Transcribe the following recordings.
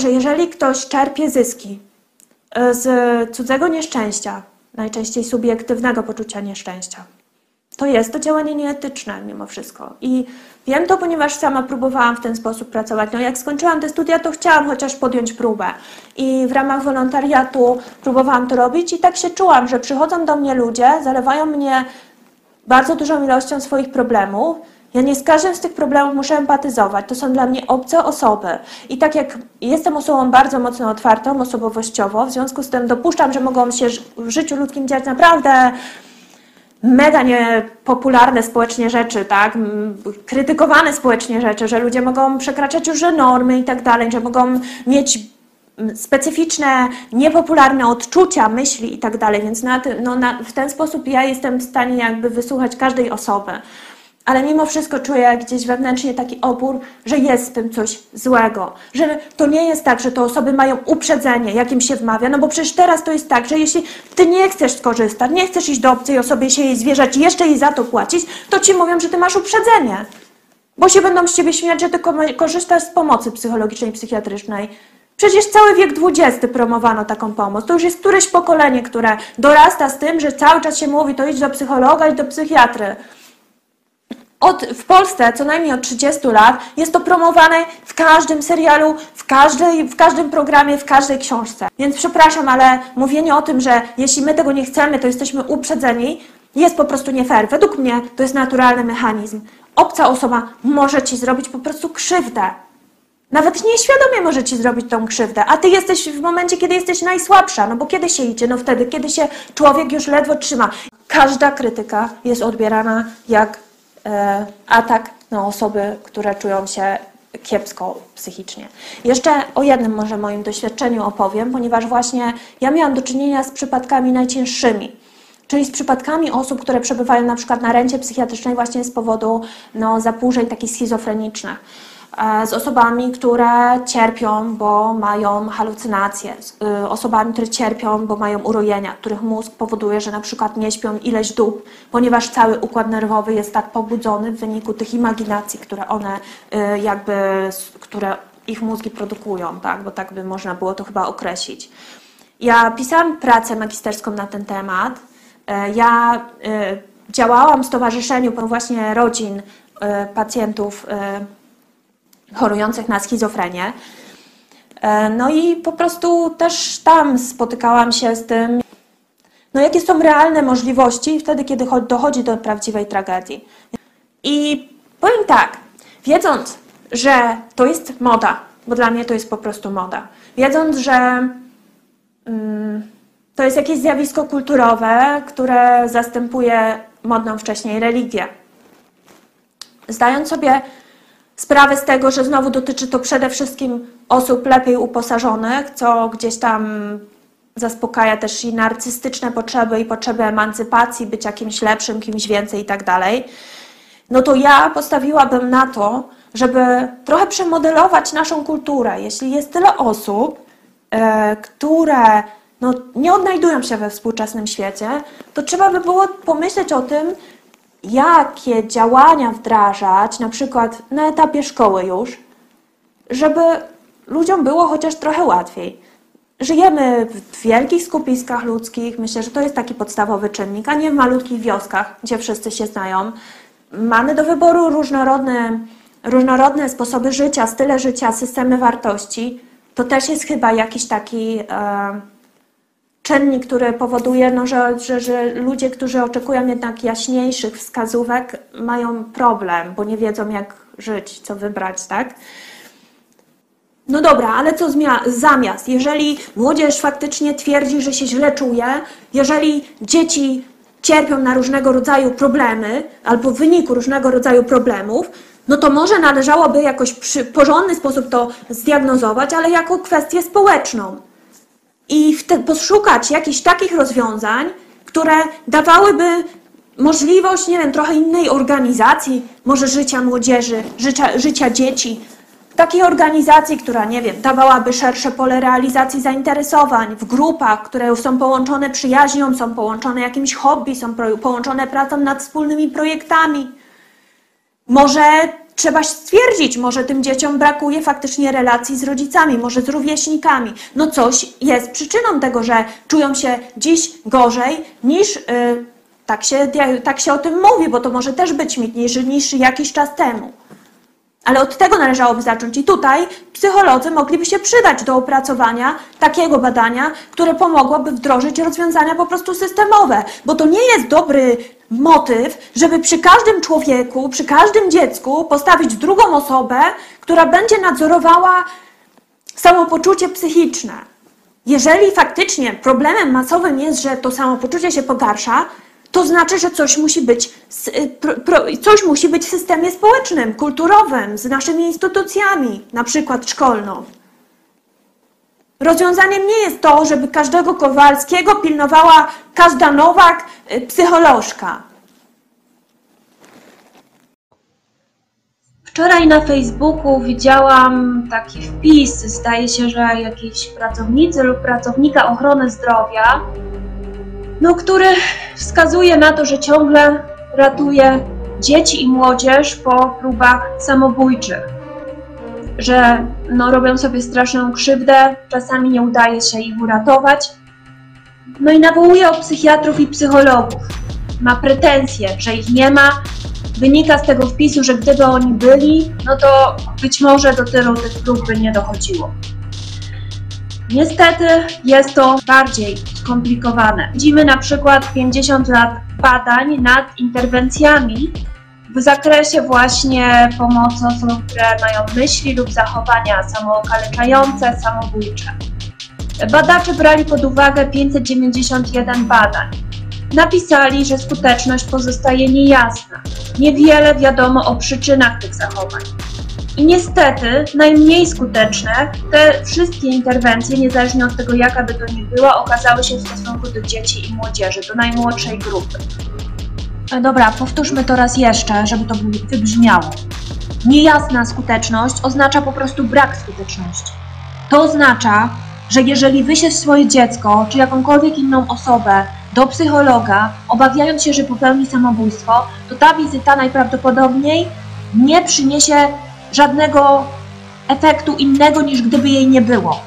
że jeżeli ktoś czerpie zyski e, z cudzego nieszczęścia, najczęściej subiektywnego poczucia nieszczęścia, to jest to działanie nieetyczne mimo wszystko. I wiem to, ponieważ sama próbowałam w ten sposób pracować. No jak skończyłam te studia, to chciałam chociaż podjąć próbę. I w ramach wolontariatu próbowałam to robić i tak się czułam, że przychodzą do mnie ludzie, zalewają mnie bardzo dużą ilością swoich problemów. Ja nie z każdym z tych problemów muszę empatyzować. To są dla mnie obce osoby. I tak jak jestem osobą bardzo mocno otwartą osobowościowo, w związku z tym dopuszczam, że mogą się w życiu ludzkim dziać naprawdę mega niepopularne społecznie rzeczy, tak? krytykowane społecznie rzeczy, że ludzie mogą przekraczać już normy i tak dalej, że mogą mieć specyficzne, niepopularne odczucia, myśli i tak dalej, więc na, no, na, w ten sposób ja jestem w stanie jakby wysłuchać każdej osoby. Ale mimo wszystko czuję gdzieś wewnętrznie taki opór, że jest w tym coś złego. Że to nie jest tak, że te osoby mają uprzedzenie, jakim się wmawia. No bo przecież teraz to jest tak, że jeśli ty nie chcesz skorzystać, nie chcesz iść do obcej osoby się jej zwierzać i jeszcze jej za to płacić, to ci mówią, że ty masz uprzedzenie. Bo się będą z ciebie śmiać, że ty korzystasz z pomocy psychologicznej psychiatrycznej. Przecież cały wiek XX promowano taką pomoc. To już jest któreś pokolenie, które dorasta z tym, że cały czas się mówi, to idź do psychologa, idź do psychiatry. Od, w Polsce co najmniej od 30 lat jest to promowane w każdym serialu, w, każdej, w każdym programie, w każdej książce. Więc przepraszam, ale mówienie o tym, że jeśli my tego nie chcemy, to jesteśmy uprzedzeni, jest po prostu nie fair. Według mnie to jest naturalny mechanizm. Obca osoba może ci zrobić po prostu krzywdę. Nawet nieświadomie może ci zrobić tą krzywdę, a ty jesteś w momencie, kiedy jesteś najsłabsza, no bo kiedy się idzie? No wtedy, kiedy się człowiek już ledwo trzyma. Każda krytyka jest odbierana jak atak na osoby, które czują się kiepsko psychicznie. Jeszcze o jednym może moim doświadczeniu opowiem, ponieważ właśnie ja miałam do czynienia z przypadkami najcięższymi. Czyli z przypadkami osób, które przebywają na przykład na rencie psychiatrycznej właśnie z powodu no, zaburzeń takich schizofrenicznych. E, z osobami, które cierpią, bo mają halucynacje, z y, osobami, które cierpią, bo mają urojenia, których mózg powoduje, że na przykład nie śpią ileś dób, ponieważ cały układ nerwowy jest tak pobudzony w wyniku tych imaginacji, które one y, jakby, które ich mózgi produkują, tak? bo tak by można było to chyba określić. Ja pisałam pracę magisterską na ten temat. E, ja y, działałam w stowarzyszeniu właśnie rodzin pacjentów chorujących na schizofrenię. E, no i po prostu też tam spotykałam się z tym, no jakie są realne możliwości wtedy, kiedy dochodzi do prawdziwej tragedii. I powiem tak, wiedząc, że to jest moda, bo dla mnie to jest po prostu moda, wiedząc, że mm, to jest jakieś zjawisko kulturowe, które zastępuje modną wcześniej religię, zdając sobie sprawę z tego, że znowu dotyczy to przede wszystkim osób lepiej uposażonych, co gdzieś tam zaspokaja też i narcystyczne potrzeby i potrzeby emancypacji, być jakimś lepszym, kimś więcej i tak dalej, no to ja postawiłabym na to, żeby trochę przemodelować naszą kulturę. Jeśli jest tyle osób, e, które no, nie odnajdują się we współczesnym świecie, to trzeba by było pomyśleć o tym, jakie działania wdrażać, na przykład na etapie szkoły już, żeby ludziom było chociaż trochę łatwiej. Żyjemy w wielkich skupiskach ludzkich, myślę, że to jest taki podstawowy czynnik, a nie w malutkich wioskach, gdzie wszyscy się znają. Mamy do wyboru różnorodne, różnorodne sposoby życia, style życia, systemy wartości. To też jest chyba jakiś taki. E, czynnik, który powoduje, no, że, że, że ludzie, którzy oczekują jednak jaśniejszych wskazówek, mają problem, bo nie wiedzą, jak żyć, co wybrać, tak? No dobra, ale co zamiast? Jeżeli młodzież faktycznie twierdzi, że się źle czuje, jeżeli dzieci cierpią na różnego rodzaju problemy albo w wyniku różnego rodzaju problemów, no to może należałoby jakoś w porządny sposób to zdiagnozować, ale jako kwestię społeczną i poszukać jakichś takich rozwiązań, które dawałyby możliwość, nie wiem, trochę innej organizacji, może życia młodzieży, życia, życia dzieci. Takiej organizacji, która, nie wiem, dawałaby szersze pole realizacji zainteresowań w grupach, które są połączone przyjaźnią, są połączone jakimś hobby, są połączone pracą nad wspólnymi projektami. Może trzeba stwierdzić, może tym dzieciom brakuje faktycznie relacji z rodzicami, może z rówieśnikami. No coś jest przyczyną tego, że czują się dziś gorzej niż, yy, tak, się, tak się o tym mówi, bo to może też być mit, niż, niż jakiś czas temu. Ale od tego należałoby zacząć. I tutaj psycholodzy mogliby się przydać do opracowania takiego badania, które pomogłoby wdrożyć rozwiązania po prostu systemowe. Bo to nie jest dobry motyw, żeby przy każdym człowieku, przy każdym dziecku postawić drugą osobę, która będzie nadzorowała samopoczucie psychiczne. Jeżeli faktycznie problemem masowym jest, że to samopoczucie się pogarsza, to znaczy, że coś musi być, y, coś musi być w systemie społecznym, kulturowym, z naszymi instytucjami, na przykład szkolną. Rozwiązaniem nie jest to, żeby każdego Kowalskiego pilnowała każda Nowak y, psycholożka. Wczoraj na Facebooku widziałam taki wpis, zdaje się, że jakiejś pracownicy lub pracownika ochrony zdrowia no, który wskazuje na to, że ciągle ratuje dzieci i młodzież po próbach samobójczych, że no, robią sobie straszną krzywdę, czasami nie udaje się ich uratować. No i nawołuje o psychiatrów i psychologów. Ma pretensje, że ich nie ma. Wynika z tego wpisu, że gdyby oni byli, no to być może do tylu tych prób by nie dochodziło. Niestety jest to bardziej skomplikowane. Widzimy na przykład 50 lat badań nad interwencjami w zakresie właśnie pomocy osobom, które mają myśli lub zachowania samookaleczające, samobójcze. Badacze brali pod uwagę 591 badań. Napisali, że skuteczność pozostaje niejasna. Niewiele wiadomo o przyczynach tych zachowań. I niestety najmniej skuteczne te wszystkie interwencje, niezależnie od tego jaka by to nie była, okazały się w stosunku do dzieci i młodzieży, do najmłodszej grupy. E, dobra, powtórzmy to raz jeszcze, żeby to wybrzmiało. Niejasna skuteczność oznacza po prostu brak skuteczności. To oznacza, że jeżeli wyślesz swoje dziecko czy jakąkolwiek inną osobę do psychologa, obawiając się, że popełni samobójstwo, to ta wizyta najprawdopodobniej nie przyniesie żadnego efektu innego niż gdyby jej nie było.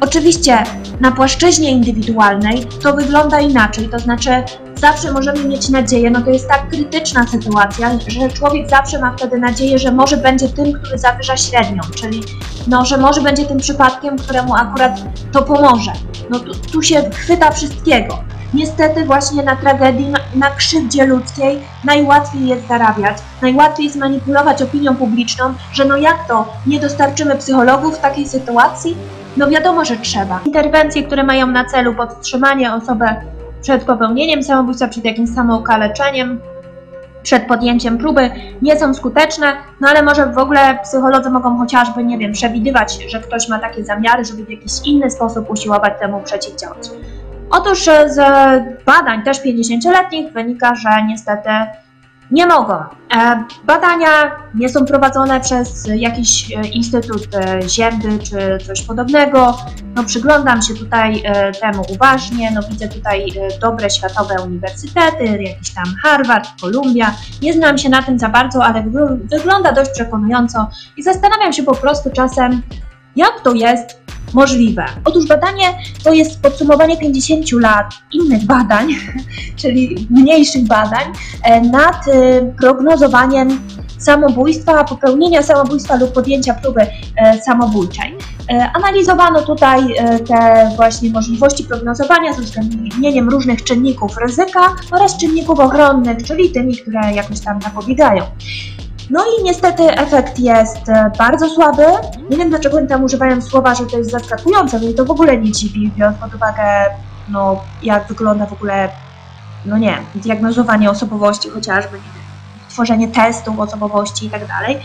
Oczywiście na płaszczyźnie indywidualnej to wygląda inaczej, to znaczy zawsze możemy mieć nadzieję, no to jest tak krytyczna sytuacja, że człowiek zawsze ma wtedy nadzieję, że może będzie tym, który zawyża średnią, czyli no, że może będzie tym przypadkiem, któremu akurat to pomoże. No tu, tu się chwyta wszystkiego. Niestety właśnie na tragedii, na, krzywdzie ludzkiej najłatwiej jest zarabiać, najłatwiej jest manipulować opinią publiczną, że no jak to, nie dostarczymy psychologów w takiej sytuacji? No wiadomo, że trzeba. Interwencje, które mają na celu podtrzymanie osoby przed popełnieniem samobójstwa, przed jakimś samookaleczeniem, przed podjęciem próby nie są skuteczne, no ale może w ogóle psycholodzy mogą chociażby, nie wiem, przewidywać, że ktoś ma takie zamiary, żeby w jakiś inny sposób usiłować temu przeciwdziałać. Otóż z badań też 50-letnich wynika, że niestety nie mogą. E, badania nie są prowadzone przez jakiś e, instytut e, ziemny czy coś podobnego. No, przyglądam się tutaj temu uważnie, no, widzę tutaj dobre światowe uniwersytety, jakiś tam Harvard, Columbia. Nie znam się na tym za bardzo, ale wygląda dość przekonująco i zastanawiam się po prostu czasem, jak to jest, możliwe. Otóż badanie to jest podsumowanie 50 lat innych badań, czyli mniejszych badań, e, nad e, prognozowaniem samobójstwa, popełnienia samobójstwa lub podjęcia próby e, samobójczej. Analizowano tutaj te właśnie możliwości prognozowania z uwzględnieniem różnych czynników ryzyka oraz czynników ochronnych, czyli tymi, które jakoś tam zapobiegają. No i niestety efekt jest e, bardzo słaby. Nie wiem dlaczego oni tam używają słowa, że to jest zaskakujące, mnie to w ogóle nie dziwi, biorąc pod uwagę, no, jak wygląda w ogóle, no nie, diagnozowanie osobowości chociażby, tworzenie testów osobowości i tak dalej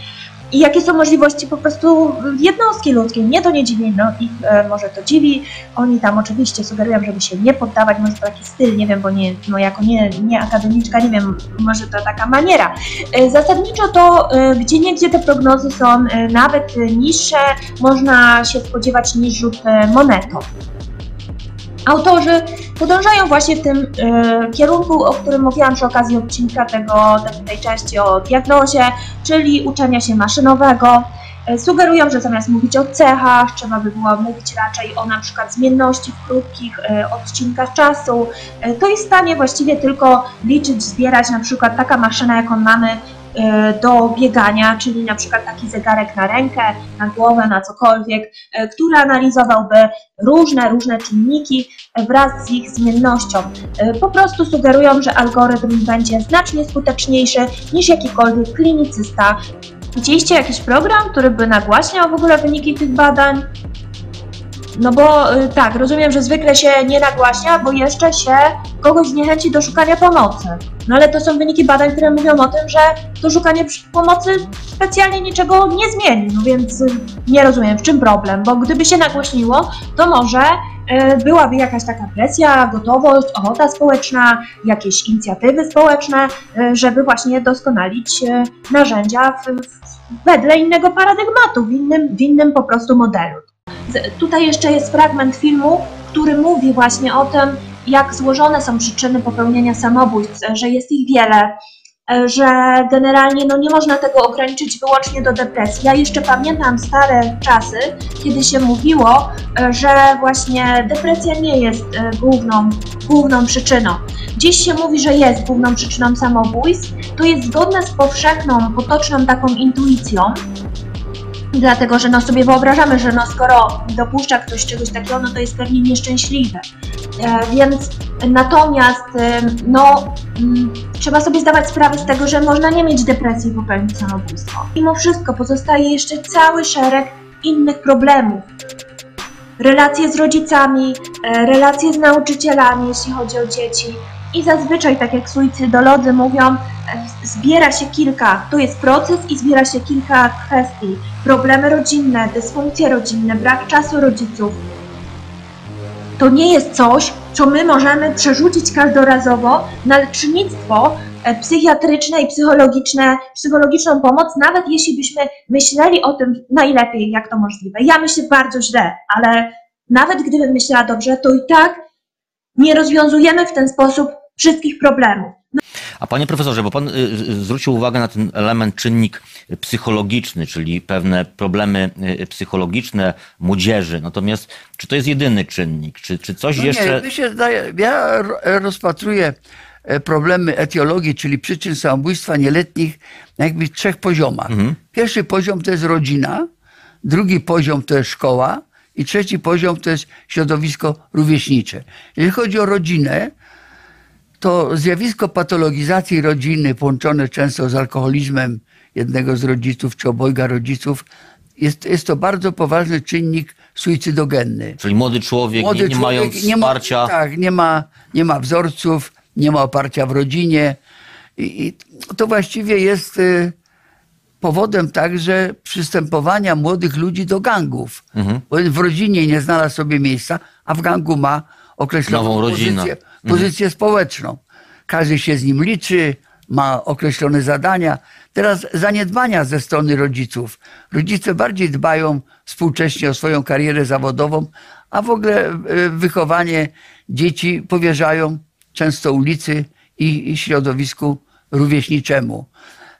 i jakie są możliwości po prostu jednostki ludzkiej. Mnie to nie dziwi, no ich e, może to dziwi. Oni tam oczywiście sugerują, żeby się nie poddawać, może to taki styl, nie wiem, bo nie, no jako nie, nie akademiczka, nie wiem, może to taka maniera. E, zasadniczo to e, gdzie niegdzie te prognozy są e, nawet niższe, można się spodziewać niż rzut e, monetą. Autorzy podążają właśnie w tym e, kierunku, o którym mówiłam przy okazji odcinka tego, tej, części o diagnozie, czyli uczenia się maszynowego. E, Sugerują, że zamiast mówić o cechach, trzeba by było mówić raczej o na przykład zmienności w krótkich e, odcinkach czasu. To jest w stanie właściwie tylko liczyć, zbierać na przykład taka maszyna, jaką mamy do biegania, czyli na przykład taki zegarek na rękę, na głowę, na cokolwiek, e, który analizowałby różne, różne czynniki e, wraz z ich zmiennością. E, Po prostu sugerują, że algorytm będzie znacznie skuteczniejszy niż jakikolwiek klinicysta. Widzieliście jakiś program, który by nagłaśniał w ogóle wyniki tych badań? No bo y, tak, rozumiem, że zwykle się nie nagłaśnia, bo jeszcze się kogoś zniechęci do szukania pomocy. No ale to są wyniki badań, które mówią o tym, że to szukanie pomocy specjalnie niczego nie zmieni. No więc y, nie rozumiem, w czym problem, bo gdyby się nagłośniło, to może y, byłaby jakaś taka presja, gotowość, ochota społeczna, jakieś inicjatywy społeczne, żeby właśnie doskonalić narzędzia w, w, wedle innego paradygmatu, w innym, w innym po prostu modelu. Tutaj jeszcze jest fragment filmu, który mówi właśnie o tym, jak złożone są przyczyny popełnienia samobójstw, że jest ich wiele, e, że generalnie no, nie można tego ograniczyć wyłącznie do depresji. Ja jeszcze pamiętam stare czasy, kiedy się mówiło, e, że właśnie depresja nie jest e, główną, główną przyczyną. Dziś się mówi, że jest główną przyczyną samobójstw. To jest zgodne z powszechną, potoczną taką intuicją, Dlatego, że no sobie wyobrażamy, że no skoro dopuszcza ktoś czegoś takiego, no to jest pewnie nieszczęśliwy. E, więc natomiast e, no mm, trzeba sobie zdawać sprawę z tego, że można nie mieć depresji i popełnić samobójstwo. Mimo wszystko pozostaje jeszcze cały szereg innych problemów. Relacje z rodzicami, e, relacje z nauczycielami, jeśli chodzi o dzieci. I zazwyczaj, tak jak suicydolodzy mówią, e, zbiera się kilka, to jest proces i zbiera się kilka kwestii. Problemy rodzinne, dysfunkcje rodzinne, brak czasu rodziców. To nie jest coś, co my możemy przerzucić każdorazowo na lecznictwo e, psychiatryczne i psychologiczne, psychologiczną pomoc, nawet jeśli byśmy myśleli o tym najlepiej, jak to możliwe. Ja myślę bardzo źle, ale nawet gdybym myślała dobrze, to i tak nie rozwiązujemy w ten sposób wszystkich problemów. A panie profesorze, bo pan y, y, zwrócił uwagę na ten element, czynnik psychologiczny, czyli pewne problemy y, psychologiczne młodzieży. Natomiast czy to jest jedyny czynnik? Czy, czy coś No jeszcze... Nie, mi się zdaje, ja ro- rozpatruję e, problemy etiologii, czyli przyczyn samobójstwa nieletnich na jakby trzech poziomach. Mhm. Pierwszy poziom to jest rodzina, drugi poziom to jest szkoła i trzeci poziom to jest środowisko rówieśnicze. Jeżeli chodzi o rodzinę, to zjawisko patologizacji rodziny połączone często z alkoholizmem jednego z rodziców czy obojga rodziców jest, jest to bardzo poważny czynnik suicydogenny. Czyli młody człowiek, Młody nie, nie człowiek mając nie ma, wsparcia... Tak, nie ma, nie ma wzorców, nie ma oparcia w rodzinie. I, i to właściwie jest y, powodem także przystępowania młodych ludzi do gangów. Mhm. Bo w rodzinie nie znalazł sobie miejsca, a w gangu ma określoną rodzinę. pozycję, Mhm. pozycję społeczną. Każdy się z nim liczy, ma określone zadania. Teraz zaniedbania ze strony rodziców. Rodzice bardziej dbają współcześnie o swoją karierę zawodową, a w ogóle y, wychowanie dzieci powierzają często ulicy i, i środowisku rówieśniczemu.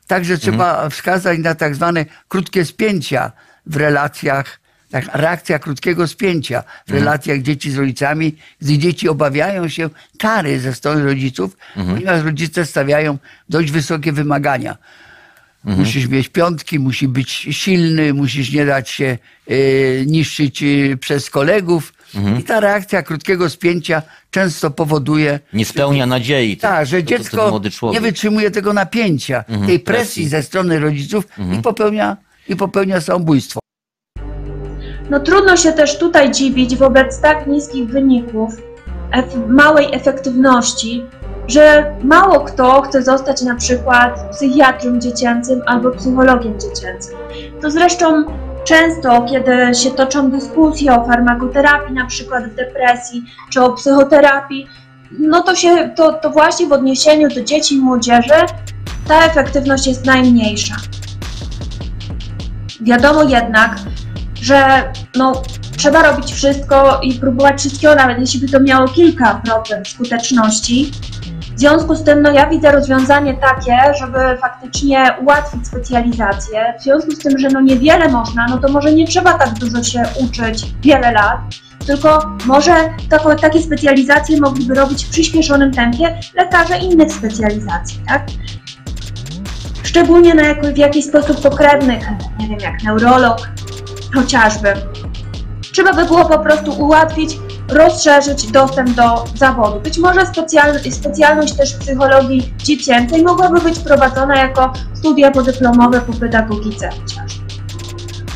Także trzeba wskazać na tak zwane krótkie spięcia w relacjach, tak, reakcja krótkiego spięcia w relacjach dzieci z rodzicami, gdy dzieci obawiają się kary ze strony rodziców, ponieważ rodzice stawiają dość wysokie wymagania. Musisz mieć piątki, musi być silny, musisz nie dać się y, niszczyć y, przez kolegów. I ta reakcja krótkiego spięcia często powoduje, Nie spełnia nadziei. tak, że to- to- to dziecko młody człowiek. nie wytrzymuje tego napięcia, tej presji, presji. ze strony rodziców i, popełnia, i popełnia samobójstwo. No trudno się też tutaj dziwić wobec tak niskich wyników, ef- małej efektywności, że mało kto chce zostać na przykład psychiatrą dziecięcym albo psychologiem dziecięcym. To zresztą często, kiedy się toczą dyskusje o farmakoterapii, na przykład w depresji, czy o psychoterapii, no to się, to, to właśnie w odniesieniu do dzieci i młodzieży ta efektywność jest najmniejsza. Wiadomo jednak, że no, trzeba robić wszystko i próbować wszystkiego, nawet jeśli by to miało kilka procent skuteczności. W związku z tym, no ja widzę rozwiązanie takie, żeby faktycznie ułatwić specjalizację. W związku z tym, że no niewiele można, no to może nie trzeba tak dużo się uczyć wiele lat, tylko może takie specjalizacje mogliby robić w przyspieszonym tempie lekarze innych specjalizacji, tak? Szczególnie na jako, w jakiś sposób pokrewnych, nie wiem, jak neurolog chociażby. Trzeba by było po prostu ułatwić, rozszerzyć dostęp do zawodu. Być może specjal, specjalność też psychologii dziecięcej mogłaby być prowadzona jako studia podyplomowe po pedagogice chociażby.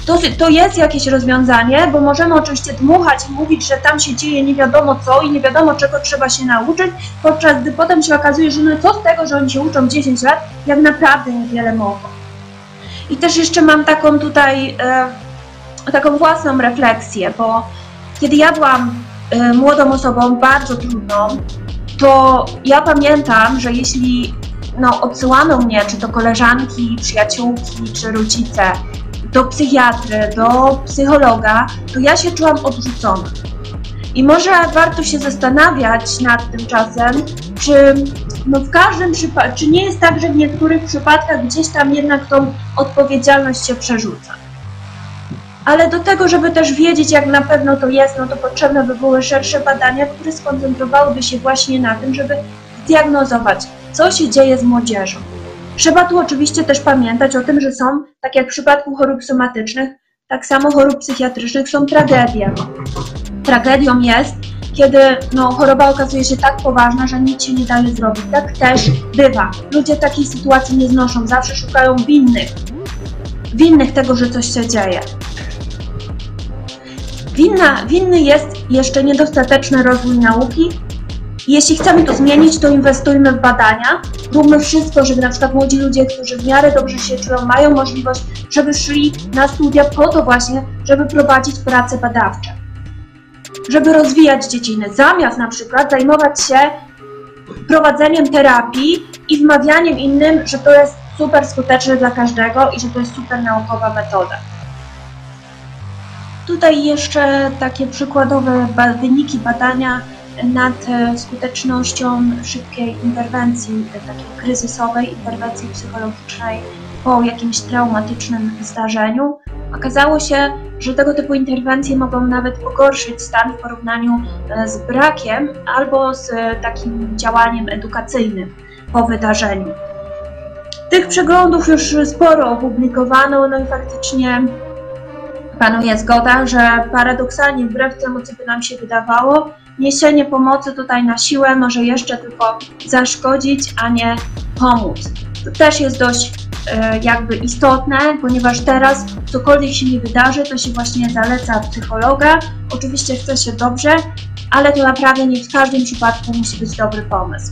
To, to jest jakieś rozwiązanie, bo możemy oczywiście dmuchać i mówić, że tam się dzieje nie wiadomo co i nie wiadomo czego trzeba się nauczyć, podczas gdy potem się okazuje, że no co z tego, że oni się uczą 10 lat, jak naprawdę niewiele mogą. I też jeszcze mam taką tutaj, e, taką własną refleksję, bo kiedy ja byłam e, młodą osobą, bardzo trudną, to ja pamiętam, że jeśli no, odsyłano mnie, czy to koleżanki, przyjaciółki, czy rodzice, do psychiatry, do psychologa, to ja się czułam odrzucona. I może warto się zastanawiać nad tym czasem, czy no w każdym przypadku, czy nie jest tak, że w niektórych przypadkach gdzieś tam jednak tą odpowiedzialność się przerzuca. Ale do tego, żeby też wiedzieć, jak na pewno to jest, no to potrzebne by były szersze badania, które skoncentrowałyby się właśnie na tym, żeby zdiagnozować, co się dzieje z młodzieżą. Trzeba tu oczywiście też pamiętać o tym, że są, tak jak w przypadku chorób somatycznych, tak samo chorób psychiatrycznych są tragedie. Tragedią jest, kiedy no, choroba okazuje się tak poważna, że nic się nie daje zrobić. Tak też bywa. Ludzie takiej sytuacji nie znoszą, zawsze szukają winnych. Winnych tego, że coś się dzieje. Winna, winny jest jeszcze niedostateczny rozwój nauki. Jeśli chcemy to zmienić, to inwestujmy w badania. Róbmy wszystko, żeby na przykład młodzi ludzie, którzy w miarę dobrze się czują, mają możliwość, żeby szli na studia po to właśnie, żeby prowadzić prace badawcze. Żeby rozwijać dziedziny, zamiast na przykład zajmować się prowadzeniem terapii i wmawianiem innym, że to jest super skuteczne dla każdego i że to jest super naukowa metoda. Tutaj jeszcze takie przykładowe wyniki badania nad e, skutecznością szybkiej interwencji, e, takiej kryzysowej interwencji psychologicznej po jakimś traumatycznym zdarzeniu. Okazało się, że tego typu interwencje mogą nawet pogorszyć stan w porównaniu e, z brakiem albo z takim działaniem edukacyjnym po wydarzeniu. Tych przeglądów już sporo opublikowano, no i faktycznie panuje zgoda, że paradoksalnie, wbrew temu, co by nam się wydawało, niesienie pomocy tutaj na siłę może jeszcze tylko zaszkodzić, a nie pomóc. To też jest dość e, jakby istotne, ponieważ teraz cokolwiek się nie wydarzy, to się właśnie zaleca psychologa. Oczywiście chce się dobrze, ale to naprawdę nie w każdym przypadku musi być dobry pomysł.